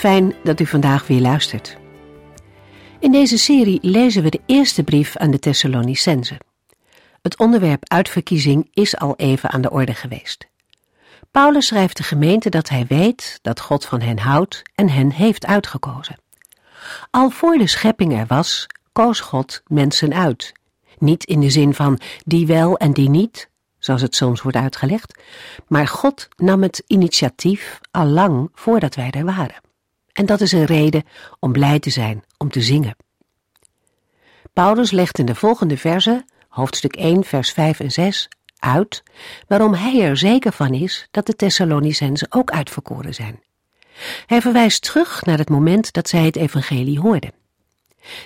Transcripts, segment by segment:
Fijn dat u vandaag weer luistert. In deze serie lezen we de eerste brief aan de Thessalonicenzen. Het onderwerp uitverkiezing is al even aan de orde geweest. Paulus schrijft de gemeente dat hij weet dat God van hen houdt en hen heeft uitgekozen. Al voor de schepping er was, koos God mensen uit. Niet in de zin van die wel en die niet, zoals het soms wordt uitgelegd, maar God nam het initiatief al lang voordat wij er waren. En dat is een reden om blij te zijn, om te zingen. Paulus legt in de volgende verse, hoofdstuk 1, vers 5 en 6, uit waarom hij er zeker van is dat de Thessalonicenzen ook uitverkoren zijn. Hij verwijst terug naar het moment dat zij het evangelie hoorden.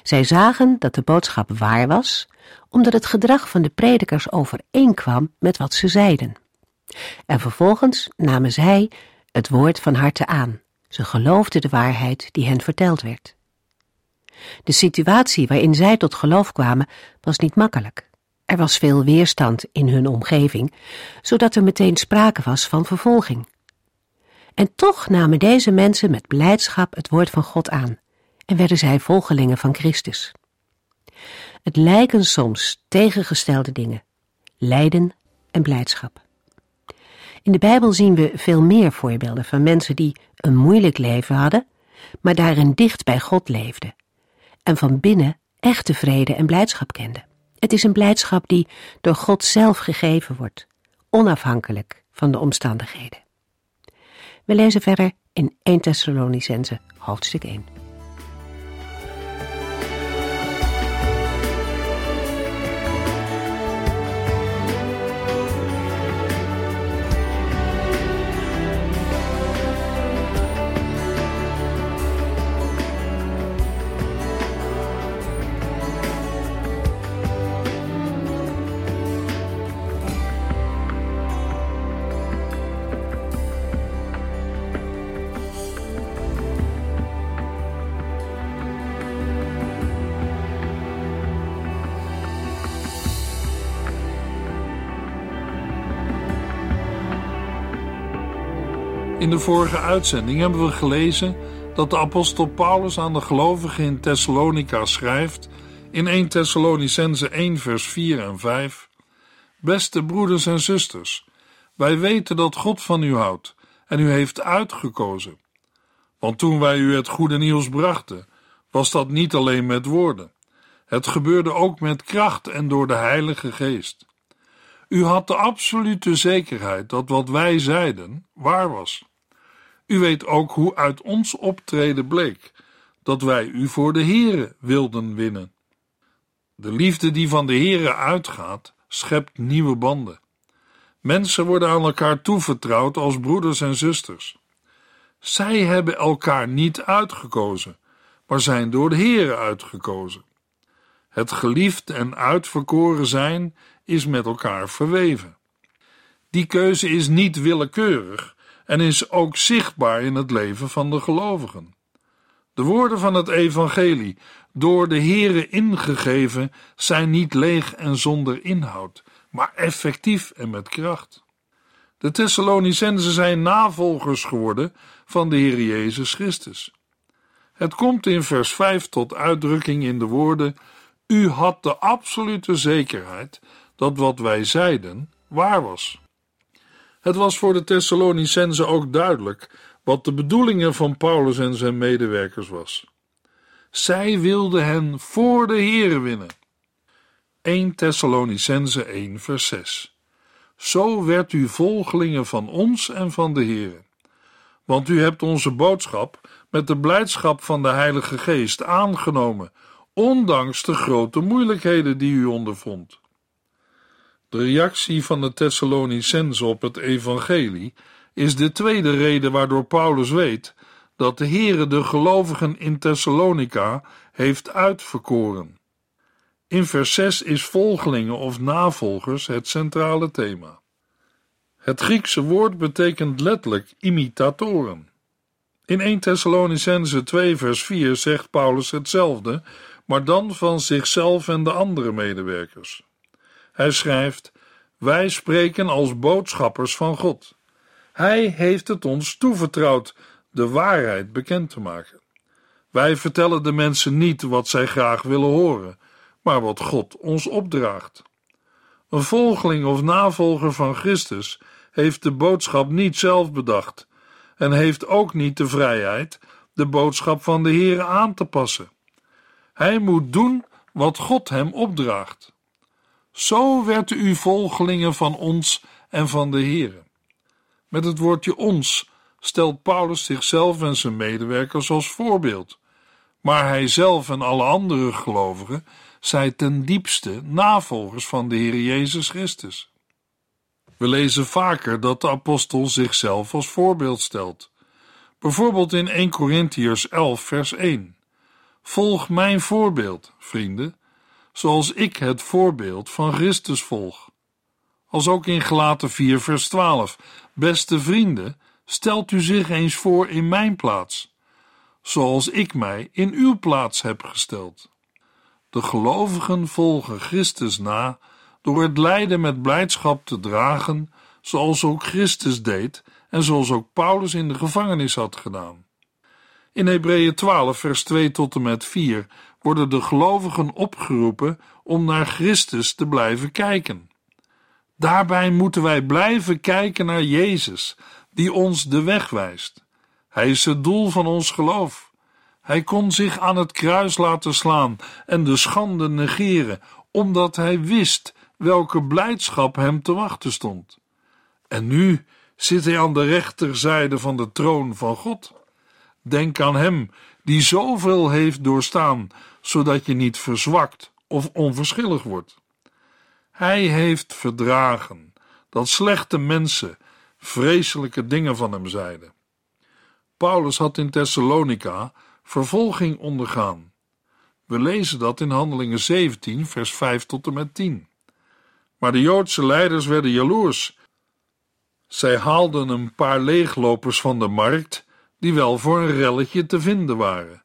Zij zagen dat de boodschap waar was, omdat het gedrag van de predikers overeenkwam met wat ze zeiden. En vervolgens namen zij het woord van harte aan ze geloofden de waarheid die hen verteld werd. De situatie waarin zij tot geloof kwamen was niet makkelijk. Er was veel weerstand in hun omgeving, zodat er meteen sprake was van vervolging. En toch namen deze mensen met blijdschap het woord van God aan en werden zij volgelingen van Christus. Het lijken soms tegengestelde dingen, lijden en blijdschap. In de Bijbel zien we veel meer voorbeelden van mensen die een moeilijk leven hadden, maar daarin dicht bij God leefden en van binnen echte vrede en blijdschap kenden. Het is een blijdschap die door God zelf gegeven wordt, onafhankelijk van de omstandigheden. We lezen verder in 1 Thessalonicense hoofdstuk 1. In de vorige uitzending hebben we gelezen dat de apostel Paulus aan de gelovigen in Thessalonica schrijft in 1 Thessalonicense 1 vers 4 en 5 Beste broeders en zusters, wij weten dat God van u houdt en u heeft uitgekozen. Want toen wij u het goede nieuws brachten, was dat niet alleen met woorden. Het gebeurde ook met kracht en door de Heilige Geest. U had de absolute zekerheid dat wat wij zeiden waar was. U weet ook hoe uit ons optreden bleek dat wij u voor de Here wilden winnen. De liefde die van de Here uitgaat, schept nieuwe banden. Mensen worden aan elkaar toevertrouwd als broeders en zusters. Zij hebben elkaar niet uitgekozen, maar zijn door de Here uitgekozen. Het geliefd en uitverkoren zijn is met elkaar verweven. Die keuze is niet willekeurig en is ook zichtbaar in het leven van de gelovigen. De woorden van het evangelie, door de Here ingegeven, zijn niet leeg en zonder inhoud, maar effectief en met kracht. De Thessalonicenzen zijn navolgers geworden van de Heer Jezus Christus. Het komt in vers 5 tot uitdrukking in de woorden: U had de absolute zekerheid dat wat wij zeiden waar was. Het was voor de Thessalonicenzen ook duidelijk wat de bedoelingen van Paulus en zijn medewerkers was. Zij wilden hen voor de Here winnen. 1 Thessalonicense 1 vers 6 Zo werd u volgelingen van ons en van de Here. Want u hebt onze boodschap met de blijdschap van de Heilige Geest aangenomen, ondanks de grote moeilijkheden die u ondervond. De reactie van de Thessalonicenzen op het evangelie is de tweede reden waardoor Paulus weet dat de Heere de gelovigen in Thessalonica heeft uitverkoren. In vers 6 is volgelingen of navolgers het centrale thema. Het Griekse woord betekent letterlijk imitatoren. In 1 Thessalonicense 2 vers 4 zegt Paulus hetzelfde, maar dan van zichzelf en de andere medewerkers. Hij schrijft: Wij spreken als boodschappers van God. Hij heeft het ons toevertrouwd de waarheid bekend te maken. Wij vertellen de mensen niet wat zij graag willen horen, maar wat God ons opdraagt. Een volgeling of navolger van Christus heeft de boodschap niet zelf bedacht en heeft ook niet de vrijheid de boodschap van de Heer aan te passen. Hij moet doen wat God hem opdraagt. Zo werd u volgelingen van ons en van de Heer. Met het woordje ons stelt Paulus zichzelf en zijn medewerkers als voorbeeld, maar hij zelf en alle andere gelovigen zijn ten diepste navolgers van de Heer Jezus Christus. We lezen vaker dat de apostel zichzelf als voorbeeld stelt. Bijvoorbeeld in 1 Corinthiërs 11 vers 1. Volg mijn voorbeeld, vrienden, zoals ik het voorbeeld van Christus volg. Als ook in Gelaten 4 vers 12. Beste vrienden, stelt u zich eens voor in mijn plaats, zoals ik mij in uw plaats heb gesteld. De gelovigen volgen Christus na door het lijden met blijdschap te dragen, zoals ook Christus deed en zoals ook Paulus in de gevangenis had gedaan. In Hebreeën 12, vers 2 tot en met 4 worden de gelovigen opgeroepen om naar Christus te blijven kijken. Daarbij moeten wij blijven kijken naar Jezus, die ons de weg wijst. Hij is het doel van ons geloof. Hij kon zich aan het kruis laten slaan en de schande negeren, omdat hij wist welke blijdschap hem te wachten stond. En nu zit hij aan de rechterzijde van de troon van God. Denk aan hem die zoveel heeft doorstaan, zodat je niet verzwakt of onverschillig wordt. Hij heeft verdragen dat slechte mensen vreselijke dingen van hem zeiden. Paulus had in Thessalonica vervolging ondergaan. We lezen dat in Handelingen 17, vers 5 tot en met 10. Maar de Joodse leiders werden jaloers. Zij haalden een paar leeglopers van de markt, die wel voor een relletje te vinden waren,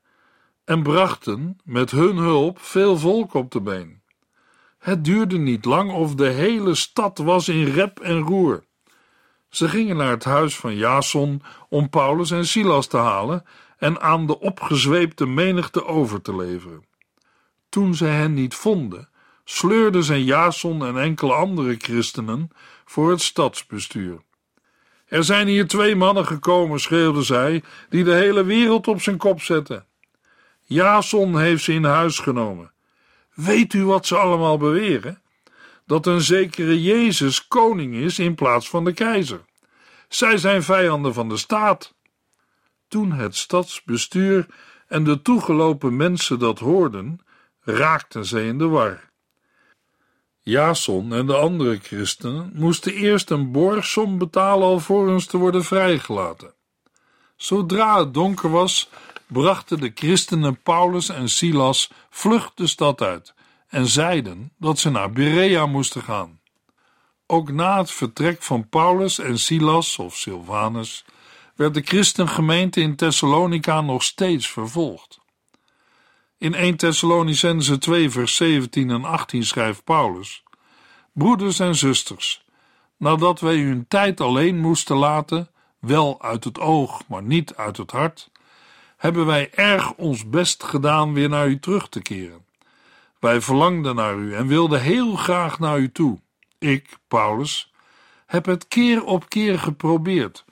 en brachten met hun hulp veel volk op de been. Het duurde niet lang of de hele stad was in rep en roer. Ze gingen naar het huis van Jason om Paulus en Silas te halen en aan de opgezweepte menigte over te leveren. Toen zij hen niet vonden, sleurden zij Jason en enkele andere christenen voor het stadsbestuur. Er zijn hier twee mannen gekomen, schreeuwden zij, die de hele wereld op zijn kop zetten. Jason heeft ze in huis genomen. Weet u wat ze allemaal beweren? dat een zekere Jezus koning is in plaats van de keizer. Zij zijn vijanden van de staat. Toen het stadsbestuur en de toegelopen mensen dat hoorden, raakten zij in de war. Jason en de andere christenen moesten eerst een borgsom betalen alvorens te worden vrijgelaten. Zodra het donker was, brachten de christenen Paulus en Silas vlug de stad uit en zeiden dat ze naar Berea moesten gaan. Ook na het vertrek van Paulus en Silas of Silvanus werd de christengemeente in Thessalonica nog steeds vervolgd. In 1 Thessalonicense 2 vers 17 en 18 schrijft Paulus: Broeders en zusters, nadat wij u een tijd alleen moesten laten, wel uit het oog, maar niet uit het hart, hebben wij erg ons best gedaan weer naar u terug te keren. Wij verlangden naar u en wilden heel graag naar u toe. Ik, Paulus, heb het keer op keer geprobeerd,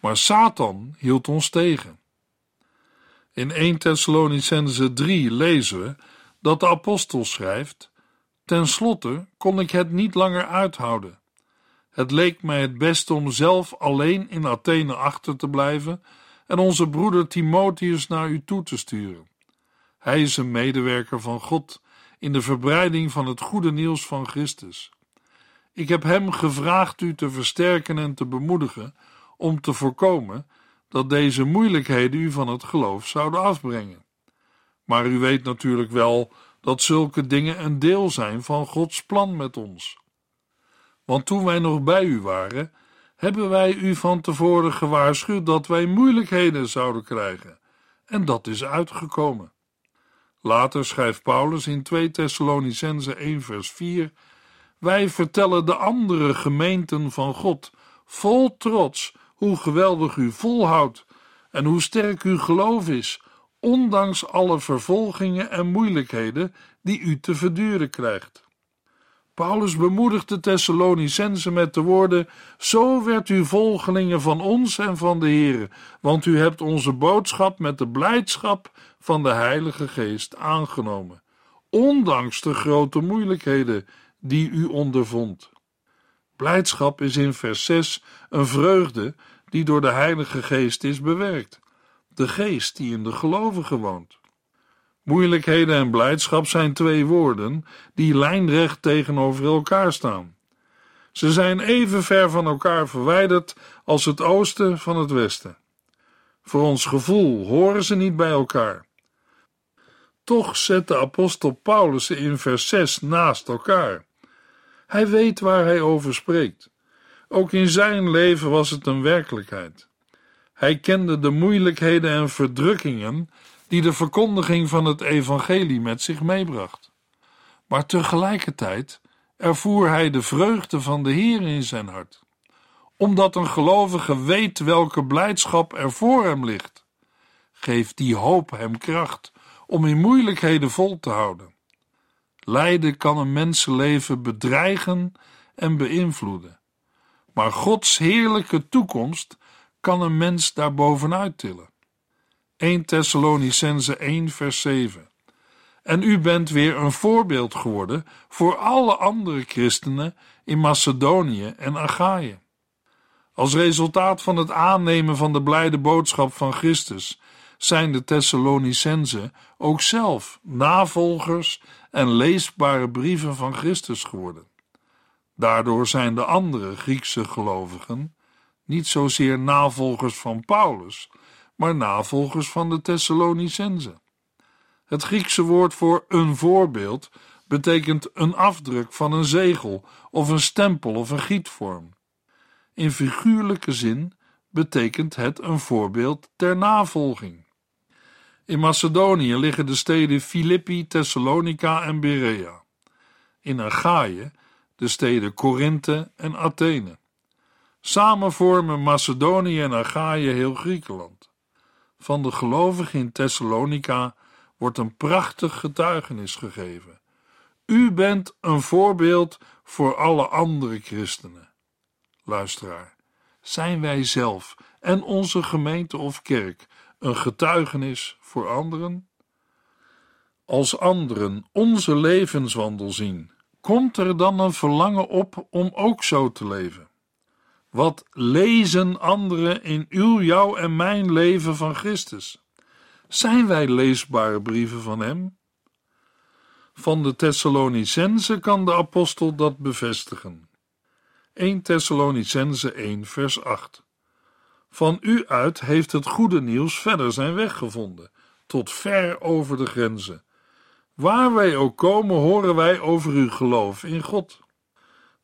maar Satan hield ons tegen. In 1 Thessalonicense 3 lezen we dat de apostel schrijft: Ten slotte kon ik het niet langer uithouden. Het leek mij het beste om zelf alleen in Athene achter te blijven en onze broeder Timotheus naar u toe te sturen. Hij is een medewerker van God in de verbreiding van het goede nieuws van Christus. Ik heb hem gevraagd u te versterken en te bemoedigen om te voorkomen dat deze moeilijkheden u van het geloof zouden afbrengen. Maar u weet natuurlijk wel dat zulke dingen een deel zijn van Gods plan met ons. Want toen wij nog bij u waren, hebben wij u van tevoren gewaarschuwd dat wij moeilijkheden zouden krijgen. En dat is uitgekomen. Later schrijft Paulus in 2 Thessalonicense 1 vers 4 Wij vertellen de andere gemeenten van God vol trots hoe geweldig u volhoudt en hoe sterk uw geloof is, ondanks alle vervolgingen en moeilijkheden die u te verduren krijgt. Paulus bemoedigt de Thessalonicense met de woorden: Zo werd u volgelingen van ons en van de Heer, want u hebt onze boodschap met de blijdschap van de Heilige Geest aangenomen, ondanks de grote moeilijkheden die u ondervond. Blijdschap is in vers 6 een vreugde die door de Heilige Geest is bewerkt, de Geest die in de gelovigen woont. Moeilijkheden en blijdschap zijn twee woorden die lijnrecht tegenover elkaar staan. Ze zijn even ver van elkaar verwijderd als het oosten van het westen. Voor ons gevoel horen ze niet bij elkaar. Toch zet de apostel Paulus ze in vers 6 naast elkaar. Hij weet waar hij over spreekt. Ook in zijn leven was het een werkelijkheid. Hij kende de moeilijkheden en verdrukkingen die de verkondiging van het evangelie met zich meebracht. Maar tegelijkertijd ervoer hij de vreugde van de Heer in zijn hart, omdat een gelovige weet welke blijdschap er voor hem ligt. Geeft die hoop hem kracht om in moeilijkheden vol te houden. Lijden kan een mensenleven bedreigen en beïnvloeden, maar Gods heerlijke toekomst kan een mens daarbovenuit tillen. 1 Thessalonicense 1 vers 7 En u bent weer een voorbeeld geworden voor alle andere christenen in Macedonië en Achaïe. Als resultaat van het aannemen van de blijde boodschap van Christus zijn de Thessalonicenzen ook zelf navolgers en leesbare brieven van Christus geworden. Daardoor zijn de andere Griekse gelovigen niet zozeer navolgers van Paulus, maar navolgers van de Thessalonicenzen. Het Griekse woord voor een voorbeeld betekent een afdruk van een zegel of een stempel of een gietvorm. In figuurlijke zin betekent het een voorbeeld ter navolging. In Macedonië liggen de steden Filippi, Thessalonica en Berea. In Achaïe de steden Korinthe en Athene. Samen vormen Macedonië en Achaïe heel Griekenland. Van de gelovigen in Thessalonica wordt een prachtig getuigenis gegeven. U bent een voorbeeld voor alle andere christenen. Luisteraar, zijn wij zelf en onze gemeente of kerk een getuigenis voor anderen? Als anderen onze levenswandel zien, komt er dan een verlangen op om ook zo te leven? Wat lezen anderen in uw, jouw en mijn leven van Christus? Zijn wij leesbare brieven van Hem? Van de Thessalonicense kan de apostel dat bevestigen. 1 Thessalonicense 1 vers 8 Van u uit heeft het goede nieuws verder zijn weg gevonden, tot ver over de grenzen. Waar wij ook komen, horen wij over uw geloof in God.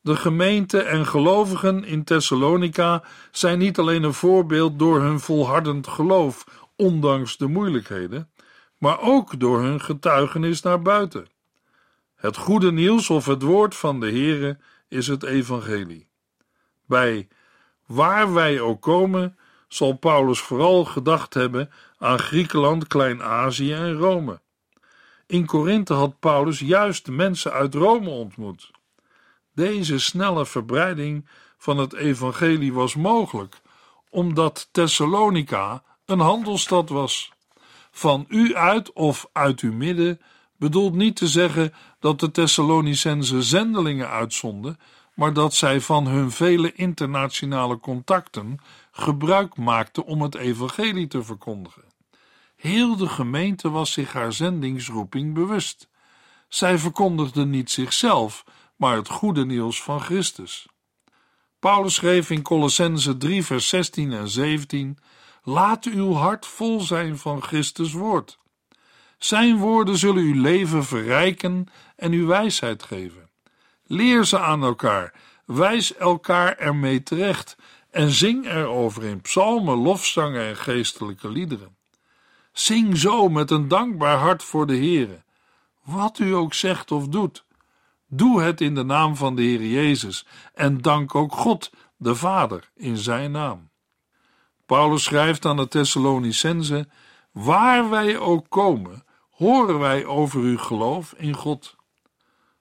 De gemeente en gelovigen in Thessalonica zijn niet alleen een voorbeeld door hun volhardend geloof, ondanks de moeilijkheden, maar ook door hun getuigenis naar buiten. Het goede nieuws of het woord van de Heere is het evangelie. Bij waar wij ook komen, zal Paulus vooral gedacht hebben aan Griekenland, Klein-Azië en Rome. In Korinthe had Paulus juist mensen uit Rome ontmoet. Deze snelle verbreiding van het evangelie was mogelijk, omdat Thessalonica een handelsstad was. Van u uit of uit uw midden bedoelt niet te zeggen dat de Thessalonicense zendelingen uitzonden, maar dat zij van hun vele internationale contacten gebruik maakten om het evangelie te verkondigen. Heel de gemeente was zich haar zendingsroeping bewust. Zij verkondigden niet zichzelf, maar het goede nieuws van Christus. Paulus schreef in Colossense 3 vers 16 en 17 Laat uw hart vol zijn van Christus woord. Zijn woorden zullen uw leven verrijken en uw wijsheid geven. Leer ze aan elkaar, wijs elkaar ermee terecht en zing erover in psalmen, lofzangen en geestelijke liederen. Zing zo met een dankbaar hart voor de Heere. Wat u ook zegt of doet, doe het in de naam van de Heer Jezus en dank ook God, de Vader, in zijn naam. Paulus schrijft aan de Thessalonicense: Waar wij ook komen, horen wij over uw geloof in God.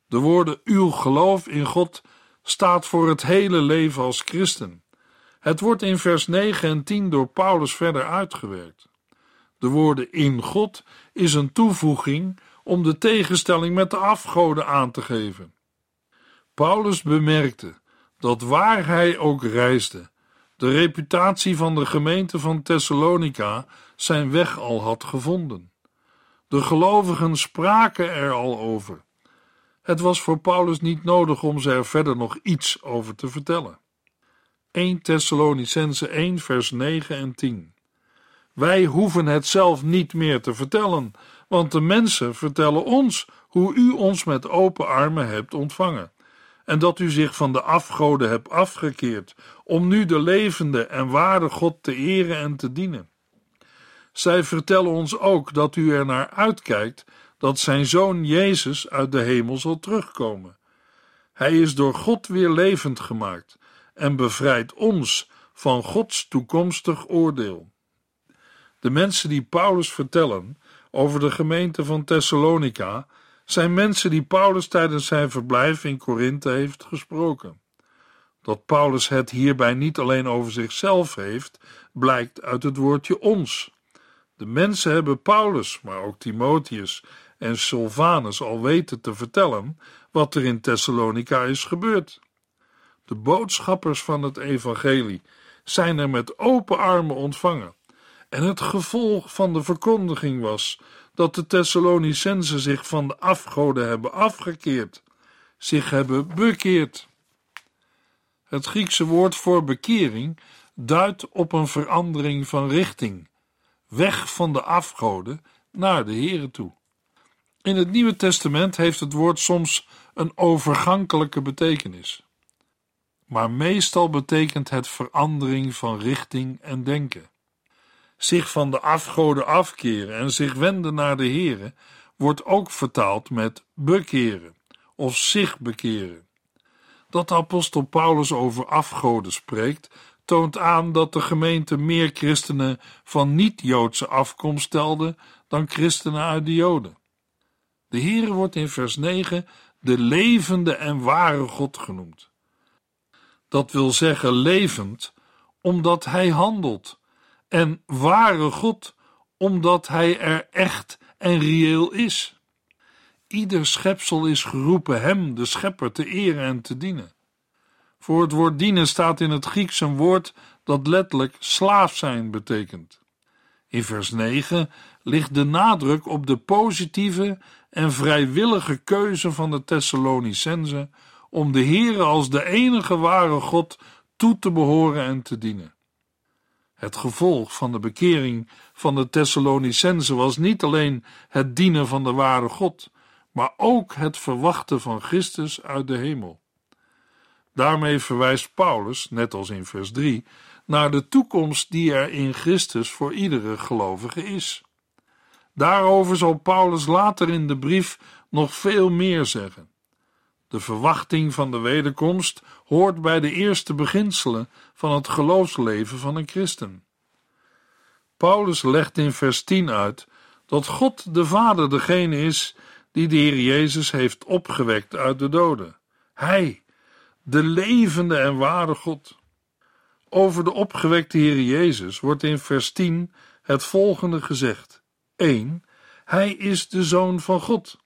De woorden uw geloof in God staat voor het hele leven als christen. Het wordt in vers 9 en 10 door Paulus verder uitgewerkt. De woorden in God is een toevoeging om de tegenstelling met de afgoden aan te geven. Paulus bemerkte dat waar hij ook reisde, de reputatie van de gemeente van Thessalonica zijn weg al had gevonden. De gelovigen spraken er al over. Het was voor Paulus niet nodig om ze er verder nog iets over te vertellen. 1 Thessalonicense 1 vers 9 en 10 Wij hoeven het zelf niet meer te vertellen, want de mensen vertellen ons hoe u ons met open armen hebt ontvangen en dat u zich van de afgoden hebt afgekeerd om nu de levende en ware God te eren en te dienen. Zij vertellen ons ook dat u er naar uitkijkt dat zijn zoon Jezus uit de hemel zal terugkomen. Hij is door God weer levend gemaakt en bevrijdt ons van Gods toekomstig oordeel. De mensen die Paulus vertellen over de gemeente van Thessalonica zijn mensen die Paulus tijdens zijn verblijf in Korinthe heeft gesproken. Dat Paulus het hierbij niet alleen over zichzelf heeft, blijkt uit het woordje ons. De mensen hebben Paulus, maar ook Timotheus en Silvanus al weten te vertellen wat er in Thessalonica is gebeurd. De boodschappers van het evangelie zijn er met open armen ontvangen. En het gevolg van de verkondiging was dat de Thessalonicenzen zich van de afgoden hebben afgekeerd, zich hebben bekeerd. Het Griekse woord voor bekering duidt op een verandering van richting, weg van de afgoden naar de Here toe. In het Nieuwe Testament heeft het woord soms een overgankelijke betekenis. Maar meestal betekent het verandering van richting en denken. Zich van de afgoden afkeren en zich wenden naar de Here wordt ook vertaald met bekeren of zich bekeren. Dat apostel Paulus over afgoden spreekt, toont aan dat de gemeente meer christenen van niet-Joodse afkomst stelde dan christenen uit de Joden. De Heere wordt in vers 9 de levende en ware God genoemd. Dat wil zeggen levend, omdat Hij handelt, en ware God, omdat Hij er echt en reëel is. Ieder schepsel is geroepen Hem, de Schepper, te eren en te dienen. Voor het woord dienen staat in het Grieks een woord dat letterlijk slaaf zijn betekent. In vers 9 ligt de nadruk op de positieve en vrijwillige keuze van de Thessalonicense om de Heere als de enige ware God toe te behoren en te dienen. Het gevolg van de bekering van de Thessalonicense was niet alleen het dienen van de ware God, maar ook het verwachten van Christus uit de hemel. Daarmee verwijst Paulus, net als in vers 3, naar de toekomst die er in Christus voor iedere gelovige is. Daarover zal Paulus later in de brief nog veel meer zeggen. De verwachting van de wederkomst hoort bij de eerste beginselen van het geloofsleven van een christen. Paulus legt in vers 10 uit dat God de Vader degene is die de Heer Jezus heeft opgewekt uit de doden. Hij, de levende en ware God. Over de opgewekte Heer Jezus wordt in vers 10 het volgende gezegd: 1. Hij is de Zoon van God.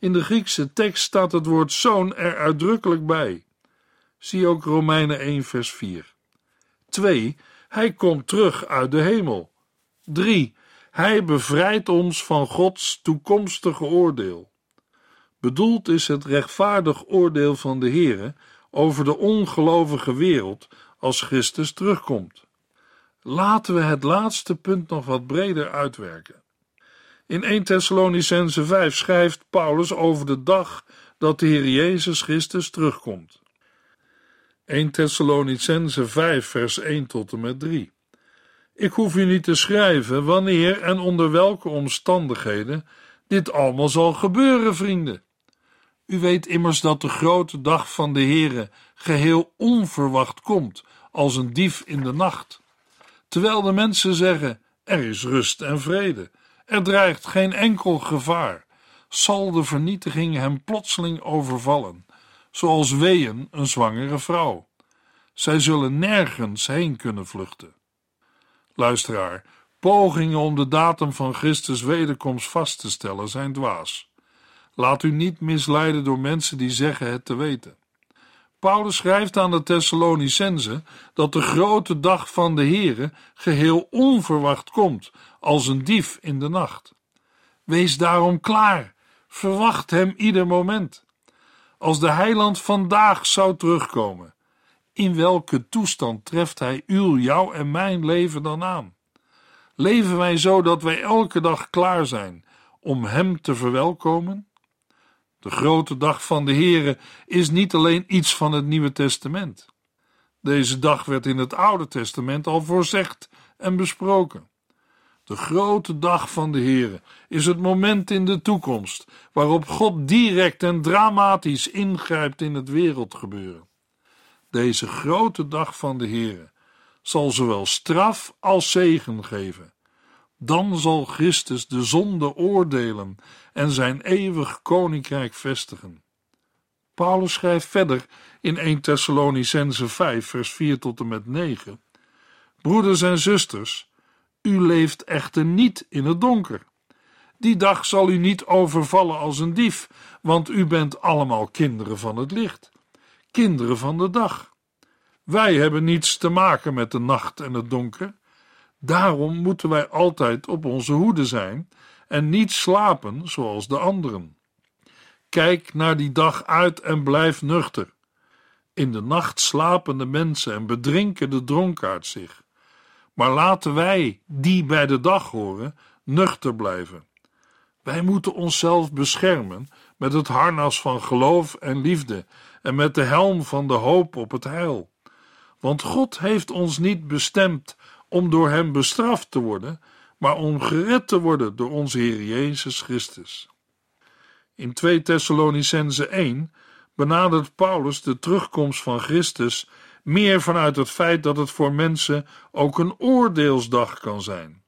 In de Griekse tekst staat het woord zoon er uitdrukkelijk bij. Zie ook Romeinen 1, vers 4. 2. Hij komt terug uit de hemel. 3. Hij bevrijdt ons van Gods toekomstige oordeel. Bedoeld is het rechtvaardig oordeel van de Heere over de ongelovige wereld als Christus terugkomt. Laten we het laatste punt nog wat breder uitwerken. In 1 Thessalonicense 5 schrijft Paulus over de dag dat de Heer Jezus Christus terugkomt. 1 Thessalonicense 5 vers 1 tot en met 3. Ik hoef u niet te schrijven wanneer en onder welke omstandigheden dit allemaal zal gebeuren, vrienden. U weet immers dat de grote dag van de Heere geheel onverwacht komt, als een dief in de nacht. Terwijl de mensen zeggen: er is rust en vrede, er dreigt geen enkel gevaar, zal de vernietiging hem plotseling overvallen, zoals weeën een zwangere vrouw. Zij zullen nergens heen kunnen vluchten. Luisteraar, pogingen om de datum van Christus wederkomst vast te stellen zijn dwaas. Laat u niet misleiden door mensen die zeggen het te weten. Paulus schrijft aan de Thessalonicenzen dat de grote dag van de Here geheel onverwacht komt, als een dief in de nacht. Wees daarom klaar, verwacht hem ieder moment. Als de heiland vandaag zou terugkomen, in welke toestand treft hij uw, jou en mijn leven dan aan? Leven wij zo dat wij elke dag klaar zijn om hem te verwelkomen? De grote dag van de Heere is niet alleen iets van het Nieuwe Testament. Deze dag werd in het Oude Testament al voorzegd en besproken. De grote dag van de Heere is het moment in de toekomst waarop God direct en dramatisch ingrijpt in het wereldgebeuren. Deze grote dag van de Heere zal zowel straf als zegen geven. Dan zal Christus de zonde oordelen en zijn eeuwig koninkrijk vestigen. Paulus schrijft verder in 1 Thessalonicense 5 vers 4 tot en met 9. Broeders en zusters, u leeft echter niet in het donker. Die dag zal u niet overvallen als een dief, want u bent allemaal kinderen van het licht, kinderen van de dag. Wij hebben niets te maken met de nacht en het donker. Daarom moeten wij altijd op onze hoede zijn en niet slapen zoals de anderen. Kijk naar die dag uit en blijf nuchter. In de nacht slapen de mensen en bedrinken de dronkaard zich. Maar laten wij, die bij de dag horen, nuchter blijven. Wij moeten onszelf beschermen met het harnas van geloof en liefde en met de helm van de hoop op het heil. Want God heeft ons niet bestemd om door Hem bestraft te worden, maar om gered te worden door onze Heer Jezus Christus. In 2 Thessalonicense 1 benadert Paulus de terugkomst van Christus meer vanuit het feit dat het voor mensen ook een oordeelsdag kan zijn.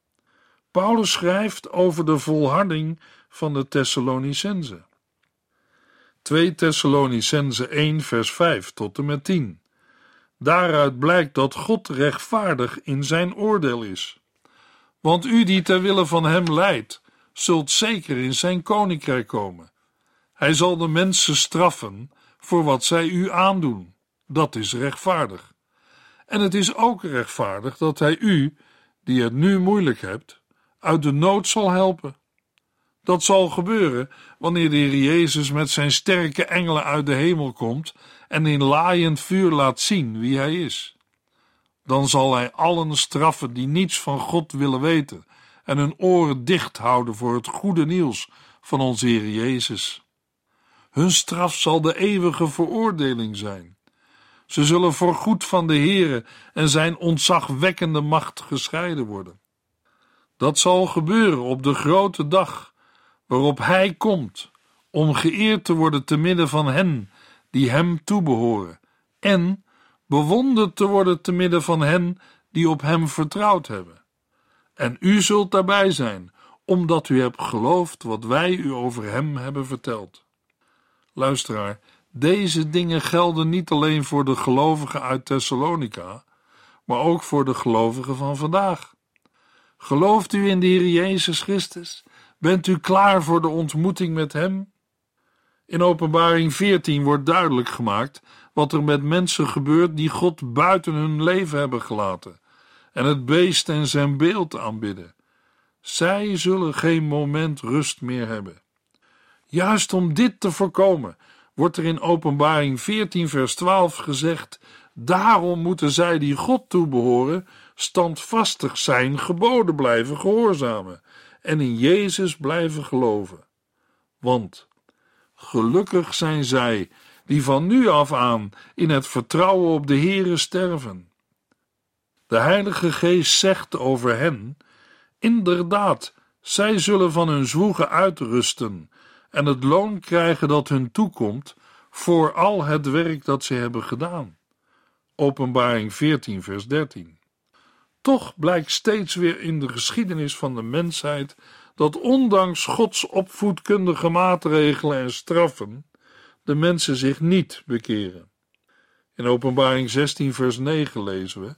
Paulus schrijft over de volharding van de Thessalonicense. 2 Thessalonicense 1 vers 5 tot en met 10. Daaruit blijkt dat God rechtvaardig in zijn oordeel is. Want u die ter wille van hem leidt, zult zeker in zijn koninkrijk komen. Hij zal de mensen straffen voor wat zij u aandoen. Dat is rechtvaardig. En het is ook rechtvaardig dat hij u, die het nu moeilijk hebt, uit de nood zal helpen. Dat zal gebeuren wanneer de Heer Jezus met zijn sterke engelen uit de hemel komt en in laaiend vuur laat zien wie hij is. Dan zal hij allen straffen die niets van God willen weten en hun oren dicht houden voor het goede nieuws van onze Heer Jezus. Hun straf zal de eeuwige veroordeling zijn. Ze zullen voorgoed van de Heere en zijn ontzagwekkende macht gescheiden worden. Dat zal gebeuren op de grote dag waarop Hij komt om geëerd te worden te midden van hen die Hem toebehoren en bewonderd te worden te midden van hen die op Hem vertrouwd hebben. En u zult daarbij zijn, omdat u hebt geloofd wat wij u over Hem hebben verteld. Luisteraar, deze dingen gelden niet alleen voor de gelovigen uit Thessalonica, maar ook voor de gelovigen van vandaag. Gelooft u in de Heer Jezus Christus? Bent u klaar voor de ontmoeting met Hem? In Openbaring 14 wordt duidelijk gemaakt wat er met mensen gebeurt die God buiten hun leven hebben gelaten en het beest en zijn beeld aanbidden. Zij zullen geen moment rust meer hebben. Juist om dit te voorkomen, wordt er in Openbaring 14, vers 12 gezegd: Daarom moeten zij die God toebehoren standvastig zijn geboden blijven gehoorzamen en in Jezus blijven geloven. Want gelukkig zijn zij die van nu af aan in het vertrouwen op de Heere sterven. De Heilige Geest zegt over hen: inderdaad, zij zullen van hun zwoegen uitrusten en het loon krijgen dat hun toekomt voor al het werk dat ze hebben gedaan. Openbaring 14, vers 13. Toch blijkt steeds weer in de geschiedenis van de mensheid dat ondanks Gods opvoedkundige maatregelen en straffen de mensen zich niet bekeren. In Openbaring 16, vers 9 lezen we: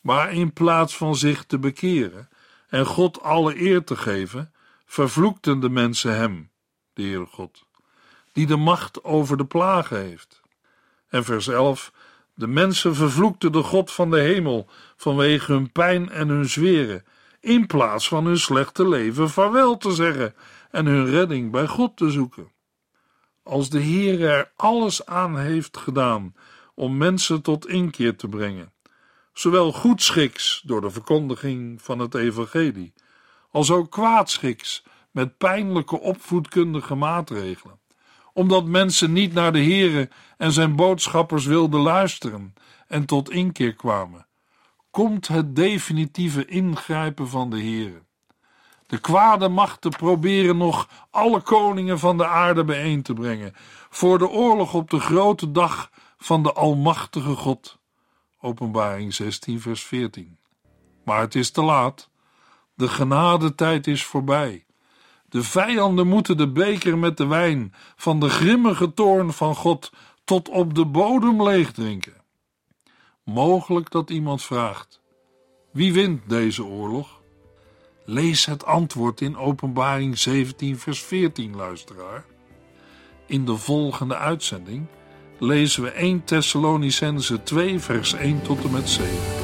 Maar in plaats van zich te bekeren en God alle eer te geven, vervloekten de mensen hem, de Heere God, die de macht over de plagen heeft. En vers 11: De mensen vervloekten de God van de hemel vanwege hun pijn en hun zweren, in plaats van hun slechte leven vaarwel te zeggen en hun redding bij God te zoeken. Als de Heer er alles aan heeft gedaan om mensen tot inkeer te brengen, zowel goedschiks door de verkondiging van het evangelie, als ook kwaadschiks met pijnlijke opvoedkundige maatregelen, omdat mensen niet naar de Heere en zijn boodschappers wilden luisteren en tot inkeer kwamen, komt het definitieve ingrijpen van de Heere. De kwade machten proberen nog alle koningen van de aarde bijeen te brengen voor de oorlog op de grote dag van de Almachtige God. Openbaring 16, vers 14. Maar het is te laat. De genadetijd is voorbij. De vijanden moeten de beker met de wijn van de grimmige toorn van God tot op de bodem leeg drinken. Mogelijk dat iemand vraagt: wie wint deze oorlog? Lees het antwoord in Openbaring 17, vers 14, luisteraar. In de volgende uitzending lezen we 1 Thessalonicense 2, vers 1 tot en met 7.